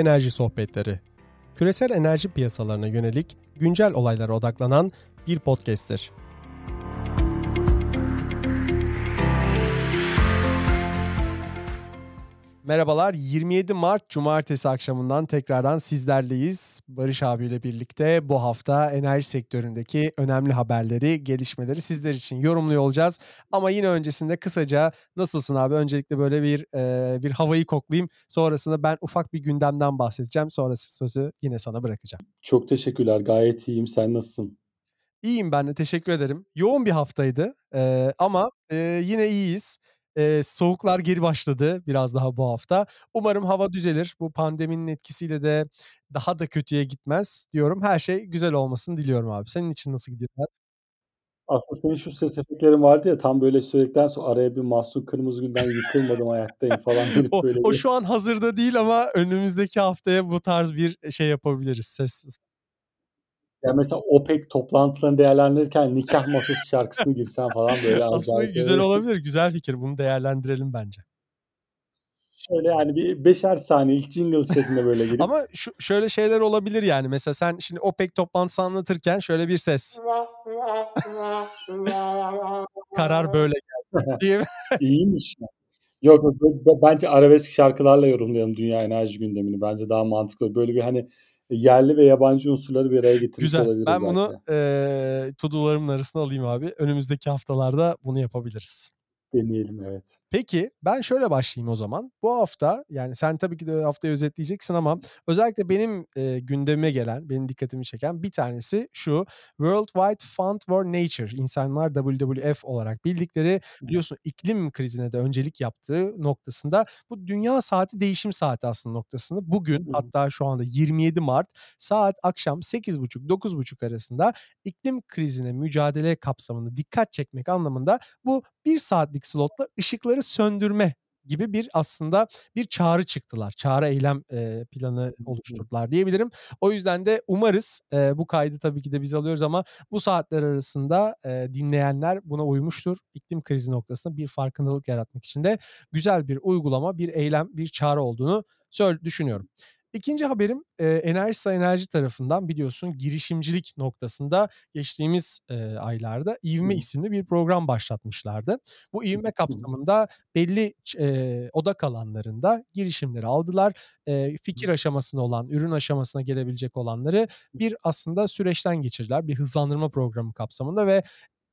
Enerji Sohbetleri. Küresel enerji piyasalarına yönelik güncel olaylara odaklanan bir podcast'tir. Merhabalar 27 Mart Cumartesi akşamından tekrardan sizlerleyiz. Barış abiyle birlikte bu hafta enerji sektöründeki önemli haberleri, gelişmeleri sizler için yorumluyor olacağız. Ama yine öncesinde kısaca nasılsın abi? Öncelikle böyle bir e, bir havayı koklayayım. Sonrasında ben ufak bir gündemden bahsedeceğim. Sonrası sözü yine sana bırakacağım. Çok teşekkürler. Gayet iyiyim. Sen nasılsın? İyiyim ben de teşekkür ederim. Yoğun bir haftaydı e, ama e, yine iyiyiz. Eee, soğuklar geri başladı biraz daha bu hafta. Umarım hava düzelir. Bu pandeminin etkisiyle de daha da kötüye gitmez diyorum. Her şey güzel olmasını diliyorum abi. Senin için nasıl gidiyor hayat? Aslında senin şu ses efektlerin vardı ya, tam böyle söyledikten sonra araya bir Mahsun Kırmızıgül'den "Yıkılmadım ayaktayım." falan girip O böyle o bir şu an hazırda değil ama önümüzdeki haftaya bu tarz bir, şey yapabiliriz. Ses Ya, mesela OPEC toplantılarını değerlendirirken "Nikâh Masası" şarkısını girsen falan böyle Aslında acayip güzel böyle olabilir. Güzel fikir. Bunu değerlendirelim bence. Şöyle, hani, bir 5'er saniyelik jingle şeklinde böyle girip Ama şu şöyle şeyler olabilir yani. Mesela sen şimdi OPEC toplantısı anlatırken şöyle bir ses. Karar böyle geldi diye İyiymiş yok, b b bence arabesk şarkılarla yorumlayalım dünya enerji gündemini. Bence daha mantıklı. Böyle bir, hani, yerli ve yabancı unsurları bir araya getirmiş Güzel. olabiliriz Ben belki bunu, eee, to do'larımın arasına alayım abi. Önümüzdeki haftalarda bunu yapabiliriz. Deneyelim, evet. Peki, ben şöyle başlayayım o zaman. Bu hafta, yani sen tabii ki de haftayı özetleyeceksin ama özellikle benim, eee, gündemime gelen, benim dikkatimi çeken bir tanesi şu: World Wide Fund for Nature, insanlar WWF olarak bildikleri, biliyorsun iklim krizine de öncelik yaptığı noktasında bu dünya saati değişim saati aslında noktasında bugün hatta şu anda 27 Mart saat akşam 8.30-9.30 arasında iklim krizine mücadele kapsamında dikkat çekmek anlamında bu 1 saatlik slotla ışıkları söndürme gibi bir aslında bir çağrı çıktılar. Çağrı eylem, eee, planı oluşturdular diyebilirim. O yüzden de umarız, eee, bu kaydı tabii ki de biz alıyoruz ama bu saatler arasında, eee, dinleyenler buna uymuştur. İklim krizi noktasında bir farkındalık yaratmak için de güzel bir uygulama, bir eylem, bir çağrı olduğunu söl düşünüyorum. 2'nci haberim, eee, Enerjisa Enerji tarafından biliyorsun girişimcilik noktasında geçtiğimiz, eee, aylarda İvme isimli bir program başlatmışlardı. Bu ivme kapsamında belli eee, odak alanlarında girişimleri aldılar. Eee, fikir aşamasında olan, ürün aşamasına gelebilecek olanları bir aslında süreçten geçirdiler. Bir hızlandırma programı kapsamında ve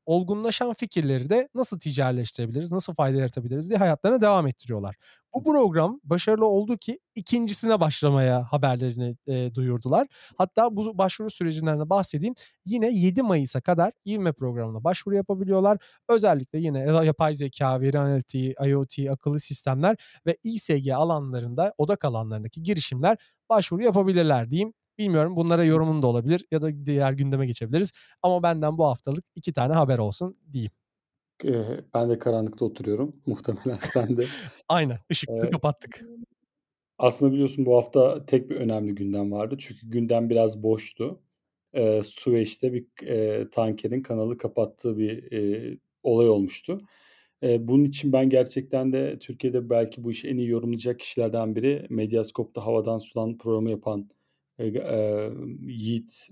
olgunlaşan fikirleri de nasıl ticarileştirebiliriz, nasıl fayda yaratabiliriz diye hayatlarına devam ettiriyorlar. Bu program başarılı oldu ki 2'ncisine başlamaya haberlerini, eee, duyurdular. Hatta bu başvuru sürecinden de bahsedeyim. Yine 7 Mayıs'a kadar ivme programına başvuru yapabiliyorlar. Özellikle yine ya yapay zekâ, veri analitiği, IoT, akıllı sistemler ve İSG alanlarında, odak alanlarındaki girişimler başvuru yapabilirler diyeyim. Bilmiyorum bunlara yorumun da olabilir ya da diğer gündeme geçebiliriz ama benden bu haftalık 2 tane haber olsun diyeyim. Eee, ben de karanlıkta oturuyorum. Muhtemelen sen de. Aynen, ışıkları Eee, kapattık. aslında biliyorsun bu hafta tek bir önemli gündem vardı. Çünkü gündem biraz boştu. Eee, Süveyş'te bir eee, tankerin kanalı kapattığı bir, eee, olay olmuştu. Eee, bunun için ben gerçekten de Türkiye'de belki bu işi en iyi yorumlayacak kişilerden biri Medyascope'da Havadan Sudan programı yapan, g emm, Yiğit,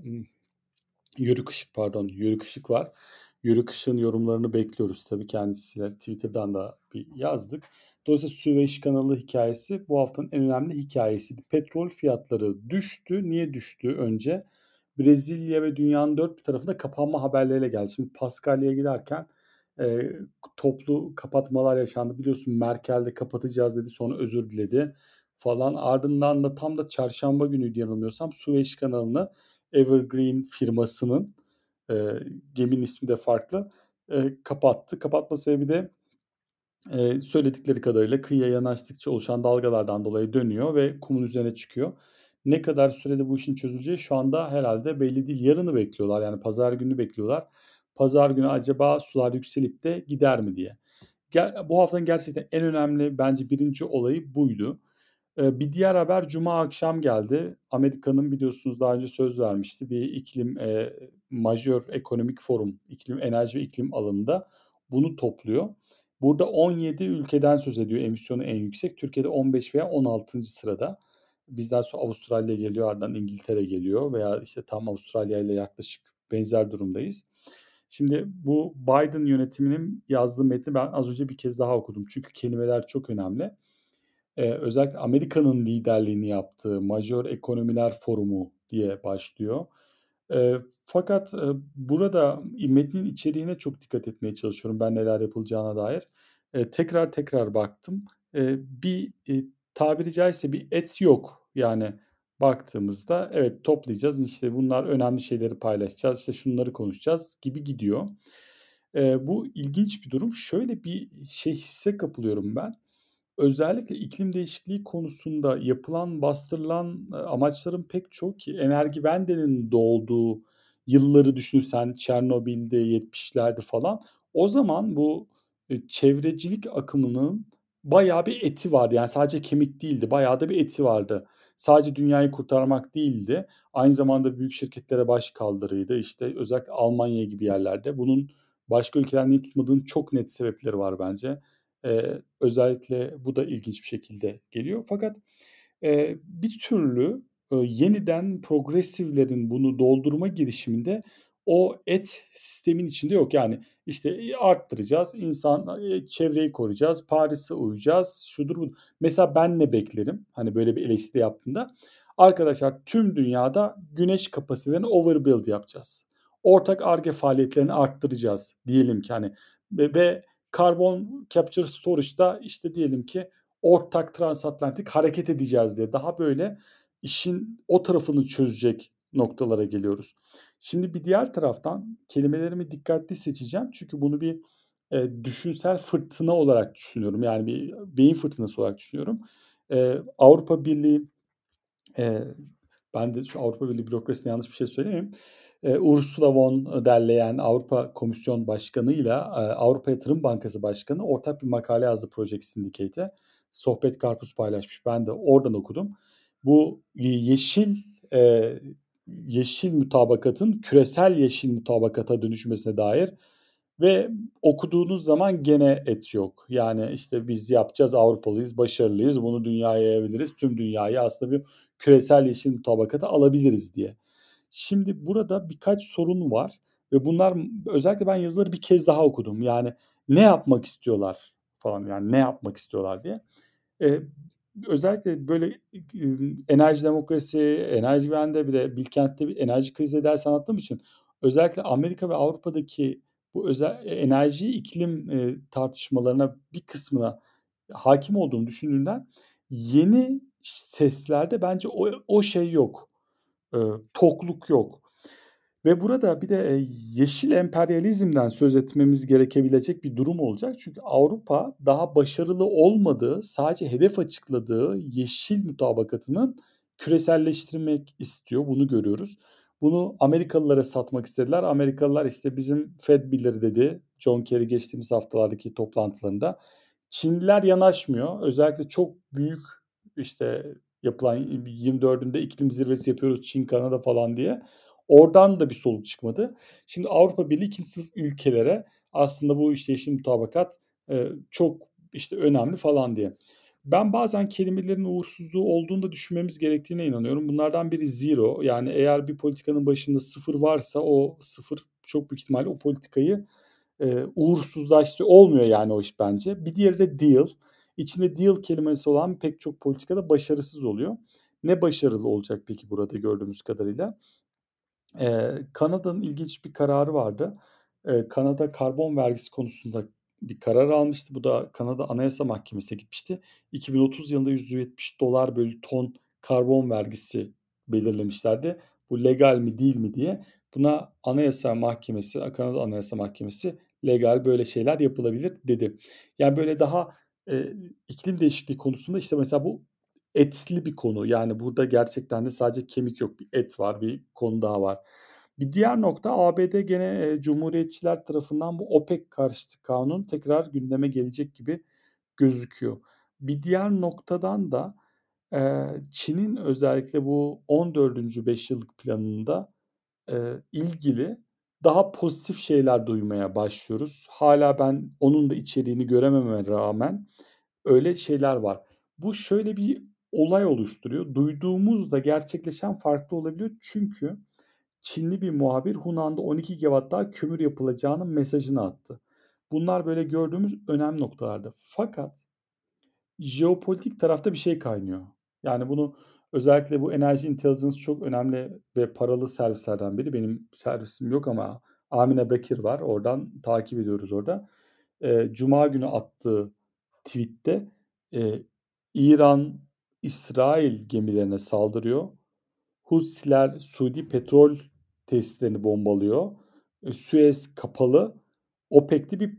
Yörük Işık pardon, Yörük Işık var. Yörük Işık'ın yorumlarını bekliyoruz tabii. Kendisiyle Twitter'dan da bir yazdık. Dolayısıyla Süveyş kanalı hikâyesi bu haftanın en önemli hikâyesiydi. Petrol fiyatları düştü. Niye düştü önce? Brezilya ve dünyanın dört bir tarafında kapanma haberleriyle geldi. Şimdi Paskalya'ya giderken, eee, toplu kapatmalar yaşandı. Biliyorsun Merkel de kapatacağız dedi, sonra özür diledi falan. Ardından da tam da çarşamba günüydü yanılmıyorsam Süveyş kanalını Evergreen firmasının, eee, geminin ismi de farklı, eee, kapattı. Kapatma sebebi de, eee, söyledikleri kadarıyla kıyıya yanaştıkça oluşan dalgalardan dolayı dönüyor ve kumun üzerine çıkıyor. Ne kadar sürede bu işin çözüleceği şu anda herhâlde belli değil. Yarını bekliyorlar, yani pazar gününü bekliyorlar. Pazar günü acaba sular yükselip de gider mi diye. Ge bu haftanın gerçekten en önemli bence 1'inci olayı buydu. Bir diğer haber cuma akşam geldi. Amerika'nın biliyorsunuz daha önce söz vermişti. Bir iklim, eee, Major Economic Forum, iklim, enerji ve iklim alanında bunu topluyor. Burada 17 ülkeden söz ediyor emisyonu en yüksek. Türkiye'de 15 veya 16'ncı sırada. Bizden sonra Avustralya geliyor, ardından İngiltere geliyor veya işte tam Avustralya ile yaklaşık benzer durumdayız. Şimdi bu Biden yönetiminin yazdığı metni ben az önce bir kez daha okudum. Çünkü kelimeler çok önemli. Ee, özellikle Amerika'nın liderliğini yaptığı Major Ekonomiler Forumu diye başlıyor. E, fakat e, burada metnin içeriğine çok dikkat etmeye çalışıyorum ben neler yapılacağına dair. E, tekrar tekrar baktım. E, bir e, tabiri caizse bir et yok. Yani baktığımızda evet toplayacağız işte bunlar önemli şeyleri paylaşacağız işte şunları konuşacağız gibi gidiyor. E, bu ilginç bir durum. Şöyle bir şey hisse kapılıyorum ben. Özellikle iklim değişikliği konusunda yapılan, bastırılan, eee, amaçların pek çok ki Energy Wende'nin doğduğu yılları düşünürsen Çernobil'de 70'lerde falan o zaman bu, eee, çevrecilik akımının bayağı bir eti vardı. Yani sadece kemik değildi, bayağı da bir eti vardı. Sadece dünyayı kurtarmak değildi, aynı zamanda büyük şirketlere baş kaldırıydı. İşte özellikle Almanya gibi yerlerde. Bunun başka ülkeler niye tutmadığının çok net sebepleri var bence. Eee, özellikle bu da ilginç bir şekilde geliyor. Fakat, eee, bir türlü, ııı, yeniden progressive'lerin bunu doldurma girişiminde o et sistemin içinde yok. Yani, işte, eee, arttıracağız, insan eee, çevreyi koruyacağız, Paris'e uyacağız, şudur budur. Mesela ben ne beklerim, hani, böyle bir eleştiri yaptığında? Arkadaşlar tüm dünyada güneş kapasitelerini overbuild yapacağız. Ortak Ar-Ge faaliyetlerini arttıracağız diyelim ki, hani, ve ve Carbon Capture Storage'da, işte, diyelim ki ortak transatlantik hareket edeceğiz diye daha böyle işin o tarafını çözecek noktalara geliyoruz. Şimdi bir diğer taraftan kelimelerimi dikkatli seçeceğim çünkü bunu bir, eee, düşünsel fırtına olarak düşünüyorum. Yani bir beyin fırtınası olarak düşünüyorum. Eee, Avrupa Birliği, eee, ben de şu Avrupa Birliği bürokrasisine yanlış bir şey söylemeyeyim. Eee, Ursula von der Leyen Avrupa Komisyon Başkanı'yla, eee, Avrupa Yatırım Bankası Başkanı ortak bir makale yazdı Project Syndicate'e. Sohbet Karpuz paylaşmış. Ben de oradan okudum. Bu yeşil, eee, yeşil mutabakatın küresel yeşil mutabakata dönüşmesine dair ve okuduğunuz zaman gene et yok. Yani, işte, biz yapacağız, Avrupalıyız, başarılıyız, bunu dünyaya yayabiliriz, tüm dünyayı aslında bir küresel yeşil mutabakata alabiliriz diye. Şimdi burada birkaç sorun var ve bunlar özellikle ben yazıları bir kez daha okudum. Yani ne yapmak istiyorlar falan, yani ne yapmak istiyorlar diye. Eee, özellikle böyle, enerji demokrasi, enerji güvende bir de Bilkent'te bir enerji krizi dersi anlattığım için özellikle Amerika ve Avrupa'daki bu özel e enerji iklim, eee, tartışmalarına bir kısmına hâkim olduğunu düşündüğümden yeni seslerde bence o o şey yok, ııı, tokluk yok ve burada bir de, yeşil emperyalizmden söz etmemiz gerekebilecek bir durum olacak. Çünkü Avrupa daha başarılı olmadığı, sadece hedef açıkladığı yeşil mutabakatını küreselleştirmek istiyor. Bunu görüyoruz. Bunu Amerikalılara satmak istediler. Amerikalılar, işte, bizim Fed bilir dedi John Kerry geçtiğimiz haftalardaki toplantılarında. Çinliler yanaşmıyor. Özellikle çok büyük, işte, yapılan 24'ünde iklim zirvesi yapıyoruz Çin, Kanada falan diye. Oradan da bir soluk çıkmadı. Şimdi Avrupa Birliği 2'nci sınıf ülkelere aslında bu, işte, yeşil mutabakat, çok, işte, önemli falan diye. Ben bazen kelimelerin uğursuzluğu olduğunu da düşünmemiz gerektiğine inanıyorum. Bunlardan biri zero yani eğer bir politikanın başında sıfır varsa o sıfır çok büyük ihtimalle o politikayı, eee, uğursuzlaştırıyor. Olmuyor yani o iş bence. Bir diğeri de deal. İçinde deal kelimesi olan pek çok politika da başarısız oluyor. Ne başarılı olacak peki burada gördüğümüz kadarıyla? Eee, Kanada'nın ilginç bir kararı vardı. Eee, Kanada karbon vergisi konusunda bir karar almıştı. Bu da Kanada Anayasa Mahkemesi'ne gitmişti. 2030 yılında $170 bölü ton karbon vergisi belirlemişlerdi. Bu legal mi değil mi diye. Buna Anayasa Mahkemesi, Kanada Anayasa Mahkemesi legal böyle şeyler yapılabilir dedi. Yani böyle daha, eee, iklim değişikliği konusunda, işte, mesela bu etli bir konu. Yani burada gerçekten de sadece kemik yok, bir et var, bir konu daha var. Bir diğer nokta ABD gene, eee, cumhuriyetçiler tarafından bu OPEC karşıtı kanun tekrar gündeme gelecek gibi gözüküyor. Bir diğer noktadan da, eee, Çin'in özellikle bu 14'üncü Beşyıllık Planı'nda, eee, ilgili daha pozitif şeyler duymaya başlıyoruz. Hâlâ ben onun da içeriğini göremememe rağmen öyle şeyler var. Bu şöyle bir olay oluşturuyor. Duyduğumuzla gerçekleşen farklı olabiliyor. Çünkü Çinli bir muhabir Hunan'da 12 gigawatt daha kömür yapılacağının mesajını attı. Bunlar böyle gördüğümüz önemli noktalardı. Fakat jeopolitik tarafta bir şey kaynıyor. Yani bunu özellikle bu enerji intelligence çok önemli ve paralı servislerden biri. Benim servisim yok ama Amine Bekir var. Oradan takip ediyoruz orada. E, Cuma günü attığı tweette e, İran İsrail gemilerine saldırıyor. Husiler Suudi petrol tesislerini bombalıyor. E, Suez kapalı. OPEC'te bir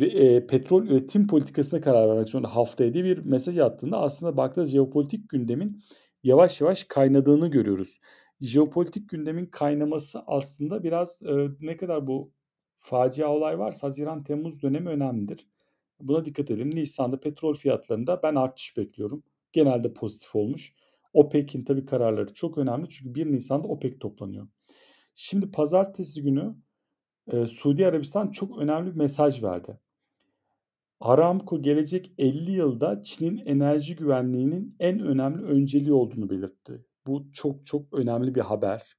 e, petrol üretim politikasına karar vermek zorunda haftaya diye bir mesaj attığında aslında baktığınız jeopolitik gündemin yavaş yavaş kaynadığını görüyoruz. Jeopolitik gündemin kaynaması aslında biraz e, ne kadar bu facia olay varsa Haziran-Temmuz dönemi önemlidir. Buna dikkat edelim. Nisan'da petrol fiyatlarında ben artış bekliyorum. Genelde pozitif olmuş. OPEC'in tabii kararları çok önemli çünkü 1 Nisan'da OPEC toplanıyor. Şimdi pazartesi günü e, Suudi Arabistan çok önemli bir mesaj verdi. Aramco gelecek 50 yılda Çin'in enerji güvenliğinin en önemli önceliği olduğunu belirtti. Bu çok çok önemli bir haber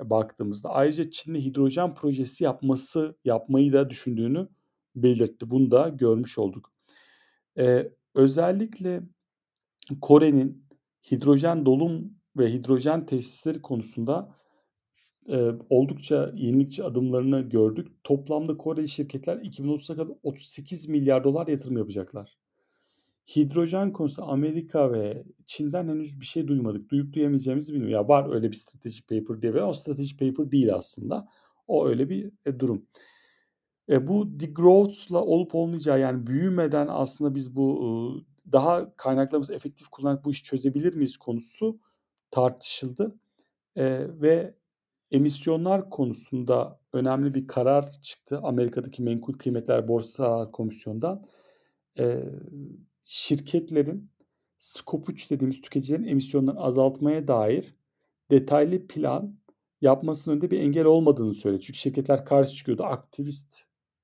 e, baktığımızda. Ayrıca Çin'in hidrojen projesi yapması yapmayı da düşündüğünü belirtti. Bunu da görmüş olduk. Ee, özellikle Kore'nin hidrojen dolum ve hidrojen tesisleri konusunda e, oldukça yenilikçi adımlarını gördük. Toplamda Koreli şirketler 2030'a kadar 38 milyar dolar yatırım yapacaklar. Hidrojen konusu Amerika ve Çin'den henüz bir şey duymadık. Duyup duyamayacağımızı bilmiyorum. Ya var öyle bir strateji paper diye ama o strateji paper değil aslında. O öyle bir e, durum. E, bu degrowth'la olup olmayacağı yani büyümeden aslında biz bu e, daha kaynaklarımızı efektif kullanarak bu işi çözebilir miyiz konusu tartışıldı. E, ve emisyonlar konusunda önemli bir karar çıktı Amerika'daki Menkul Kıymetler Borsa Komisyonu'ndan. E, şirketlerin Scope 3 dediğimiz tüketicilerin emisyonlarını azaltmaya dair detaylı plan yapmasının önünde bir engel olmadığını söyledi. Çünkü şirketler karşı çıkıyordu. Aktivist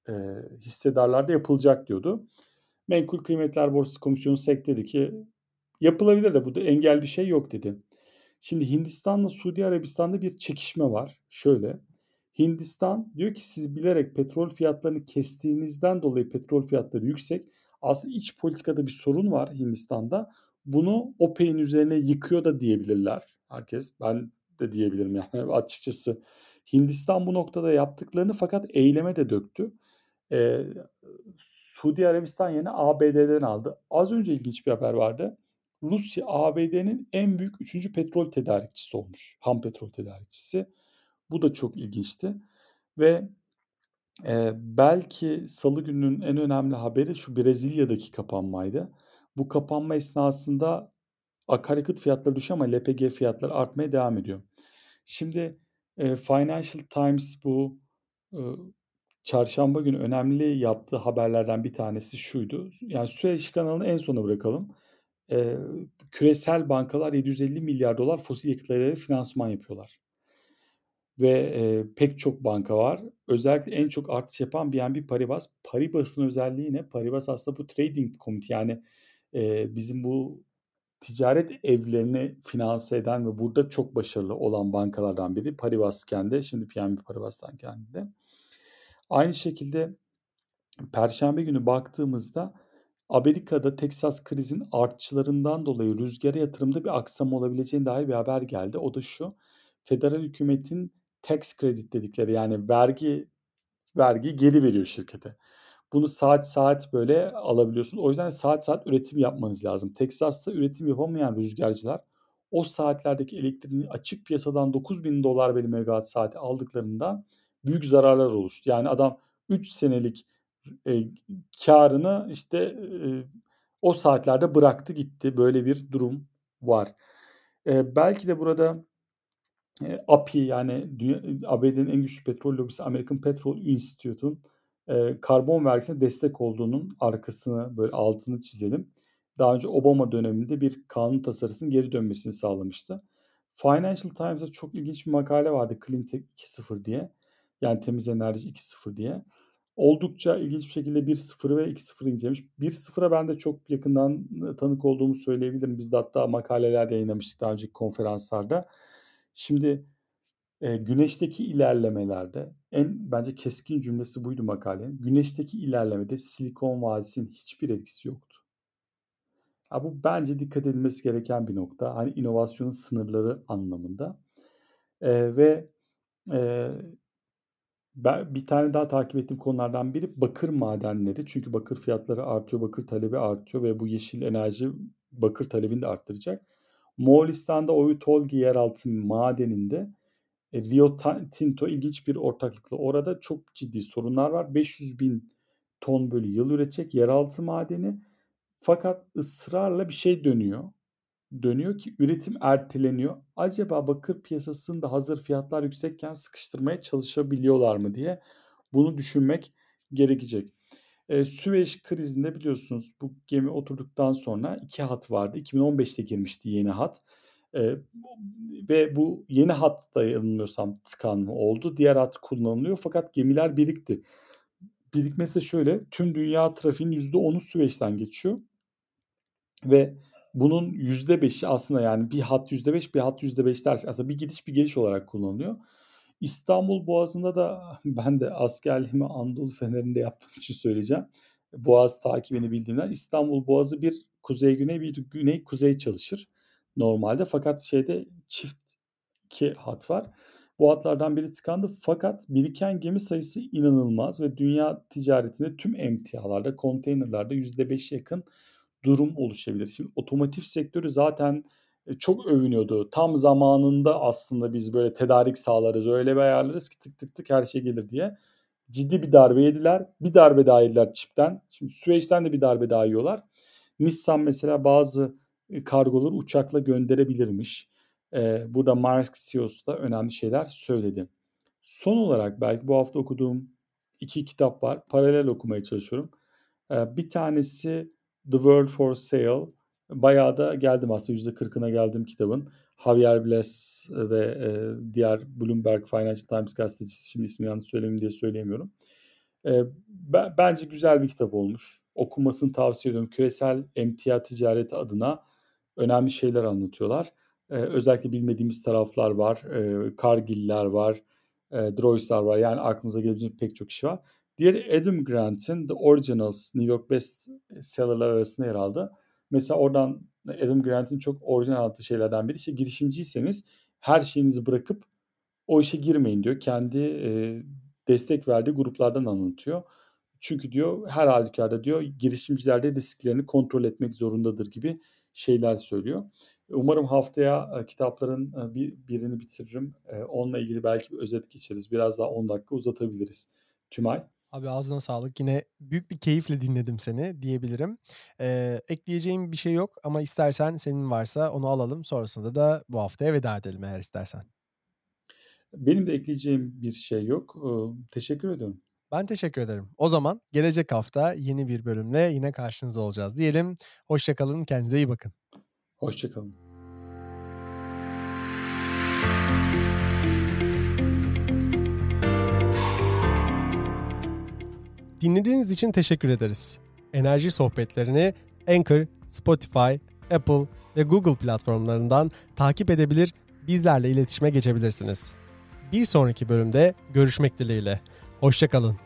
e, hissedarlarda yapılacak diyordu. Menkul Kıymetler Borsası Komisyonu SEK dedi ki yapılabilir de bu da engel bir şey yok dedi. Şimdi Hindistan'la Suudi Arabistan'da bir çekişme var. Şöyle. Hindistan diyor ki siz bilerek petrol fiyatlarını kestiğinizden dolayı petrol fiyatları yüksek. Aslında iç politikada bir sorun var Hindistan'da. Bunu OPEC'in üzerine yıkıyor da diyebilirler. Herkes ben de diyebilirim yani açıkçası. Hindistan bu noktada yaptıklarını fakat eyleme de döktü. Ee, Suudi Arabistan yerine ABD'den aldı. Az önce ilginç bir haber vardı. Rusya ABD'nin en büyük üçüncü petrol tedarikçisi olmuş. Ham petrol tedarikçisi. Bu da çok ilginçti. Ve e, belki salı gününün en önemli haberi şu Brezilya'daki kapanmaydı. Bu kapanma esnasında akaryakıt fiyatları düşüyor ama LPG fiyatları artmaya devam ediyor. Şimdi e, Financial Times bu e, çarşamba günü önemli yaptığı haberlerden bir tanesi şuydu. Yani Süveyş kanalını en sona bırakalım. E, küresel bankalar 750 milyar dolar fosil yakıtlara finansman yapıyorlar. Ve e, pek çok banka var. Özellikle en çok artış yapan BNP Paribas. Paribas'ın özelliği ne? Paribas aslında bu trading committee yani e, bizim bu ticaret evlerini finanse eden ve burada çok başarılı olan bankalardan biri Paribas kendi. Şimdi BNP Paribas'tan kendi. Aynı şekilde Perşembe günü baktığımızda Amerika'da Texas krizin artçılarından dolayı rüzgara yatırımda bir aksama olabileceğine dair bir haber geldi. O da şu. Federal hükümetin tax credit dedikleri yani vergi vergi geri veriyor şirkete. Bunu saat saat böyle alabiliyorsunuz. O yüzden saat saat üretim yapmanız lazım. Texas'ta üretim yapamayan rüzgarcılar o saatlerdeki elektriğini açık piyasadan 9 bin dolar bir megawatt saati aldıklarında büyük zararlar oluştu. Yani adam 3 senelik e, karını işte e, o saatlerde bıraktı gitti. Böyle bir durum var. E, belki de burada e, API yani ABD'nin en güçlü petrol lobisi American Petrol Institute'un e, karbon vergisine destek olduğunun arkasını böyle altını çizelim. Daha önce Obama döneminde bir kanun tasarısının geri dönmesini sağlamıştı. Financial Times'da çok ilginç bir makale vardı Clean Tech 2.0 diye. Yani temiz enerji 2.0 diye. Oldukça ilginç bir şekilde 1.0'ı ve 2.0'ı incelemiş. 1.0'a ben de çok yakından tanık olduğumu söyleyebilirim. Biz de hatta makaleler yayınlamıştık daha önceki konferanslarda. Şimdi e, güneşteki ilerlemelerde en bence keskin cümlesi buydu makalenin. Güneşteki ilerlemede Silikon Vadisi'nin hiçbir etkisi yoktu. Ha, bu bence dikkat edilmesi gereken bir nokta. Hani inovasyonun sınırları anlamında. E, ve e, ben bir tane daha takip ettiğim konulardan biri bakır madenleri. Çünkü bakır fiyatları artıyor, bakır talebi artıyor ve bu yeşil enerji bakır talebini de arttıracak. Moğolistan'da Oyu-Tolgoi yeraltı madeninde e, Rio Tinto ilginç bir ortaklıkla orada çok ciddi sorunlar var. 500 bin ton bölü yıl üretecek yeraltı madeni fakat ısrarla bir şey dönüyor. Dönüyor ki üretim erteleniyor. Acaba bakır piyasasında hazır fiyatlar yüksekken sıkıştırmaya çalışabiliyorlar mı diye bunu düşünmek gerekecek. E, Süveyş krizinde biliyorsunuz bu gemi oturduktan sonra iki hat vardı. 2015'te girmişti yeni hat. E, ve bu yeni hat da yanılmıyorsam tıkanma oldu. Diğer hat kullanılıyor fakat gemiler birikti. Birikmesi de şöyle tüm dünya trafiğinin %10'u Süveyş'ten geçiyor. Ve bunun %5'i aslında yani bir hat %5 bir hat %5 dersi aslında bir gidiş bir geliş olarak kullanılıyor. İstanbul Boğazı'nda da ben de askerliğimi Anadolu Feneri'nde yaptığım için söyleyeceğim. Boğaz takibini bildiğimden İstanbul Boğazı bir kuzey güney bir güney kuzey çalışır normalde. Fakat şeyde çift iki hat var. Bu hatlardan biri tıkandı fakat biriken gemi sayısı inanılmaz ve dünya ticaretinde tüm emtialarda, konteynerlarda %5 yakın durum oluşabilir. Şimdi otomotiv sektörü zaten e, çok övünüyordu. Tam zamanında aslında biz böyle tedarik sağlarız, öyle bir ayarlarız ki tık tık tık her şey gelir diye. Ciddi bir darbe yediler. Bir darbe daha yediler çipten. Şimdi Süveyş'ten de bir darbe daha yiyorlar. Nissan mesela bazı e, kargoları uçakla gönderebilirmiş. Ee, burada Mark CEO'su da önemli şeyler söyledi. Son olarak belki bu hafta okuduğum iki kitap var. Paralel okumaya çalışıyorum. Bir tanesi The World for Sale. Bayağı da geldim aslında %40'ına geldim kitabın. Javier Bless ve e, diğer Bloomberg Financial Times gazetecisi şimdi ismi yanlış söylemeyeyim diye söyleyemiyorum. E, ben, bence güzel bir kitap olmuş. Okumasını tavsiye ediyorum. Küresel emtia ticareti adına önemli şeyler anlatıyorlar. E, özellikle bilmediğimiz taraflar var. E, Cargill'ler var. E, Droys'lar var. Yani aklımıza gelebilecek pek çok kişi var. Diğeri Adam Grant'in The Originals New York Best Seller'lar arasında yer aldı. Mesela oradan Adam Grant'in çok orijinal anlattığı şeylerden biri işte girişimciyseniz her şeyinizi bırakıp o işe girmeyin diyor. Kendi e, destek verdiği gruplardan anlatıyor. Çünkü diyor her halükarda diyor girişimciler de risklerini kontrol etmek zorundadır gibi şeyler söylüyor. Umarım haftaya e, kitapların e, bir, birini bitiririm. E, onunla ilgili belki bir özet geçeriz. Biraz daha 10 dakika uzatabiliriz. Tümay. Abi ağzına sağlık. Yine büyük bir keyifle dinledim seni diyebilirim. Ee, ekleyeceğim bir şey yok ama istersen senin varsa onu alalım. Sonrasında da bu haftaya veda edelim eğer istersen. Benim de ekleyeceğim bir şey yok. Ee, teşekkür ediyorum. Ben teşekkür ederim. O zaman gelecek hafta yeni bir bölümle yine karşınızda olacağız diyelim. Hoşçakalın, kendinize iyi bakın. Hoşçakalın. Dinlediğiniz için teşekkür ederiz. Enerji sohbetlerini Anchor, Spotify, Apple ve Google platformlarından takip edebilir, bizlerle iletişime geçebilirsiniz. Bir sonraki bölümde görüşmek dileğiyle. Hoşçakalın.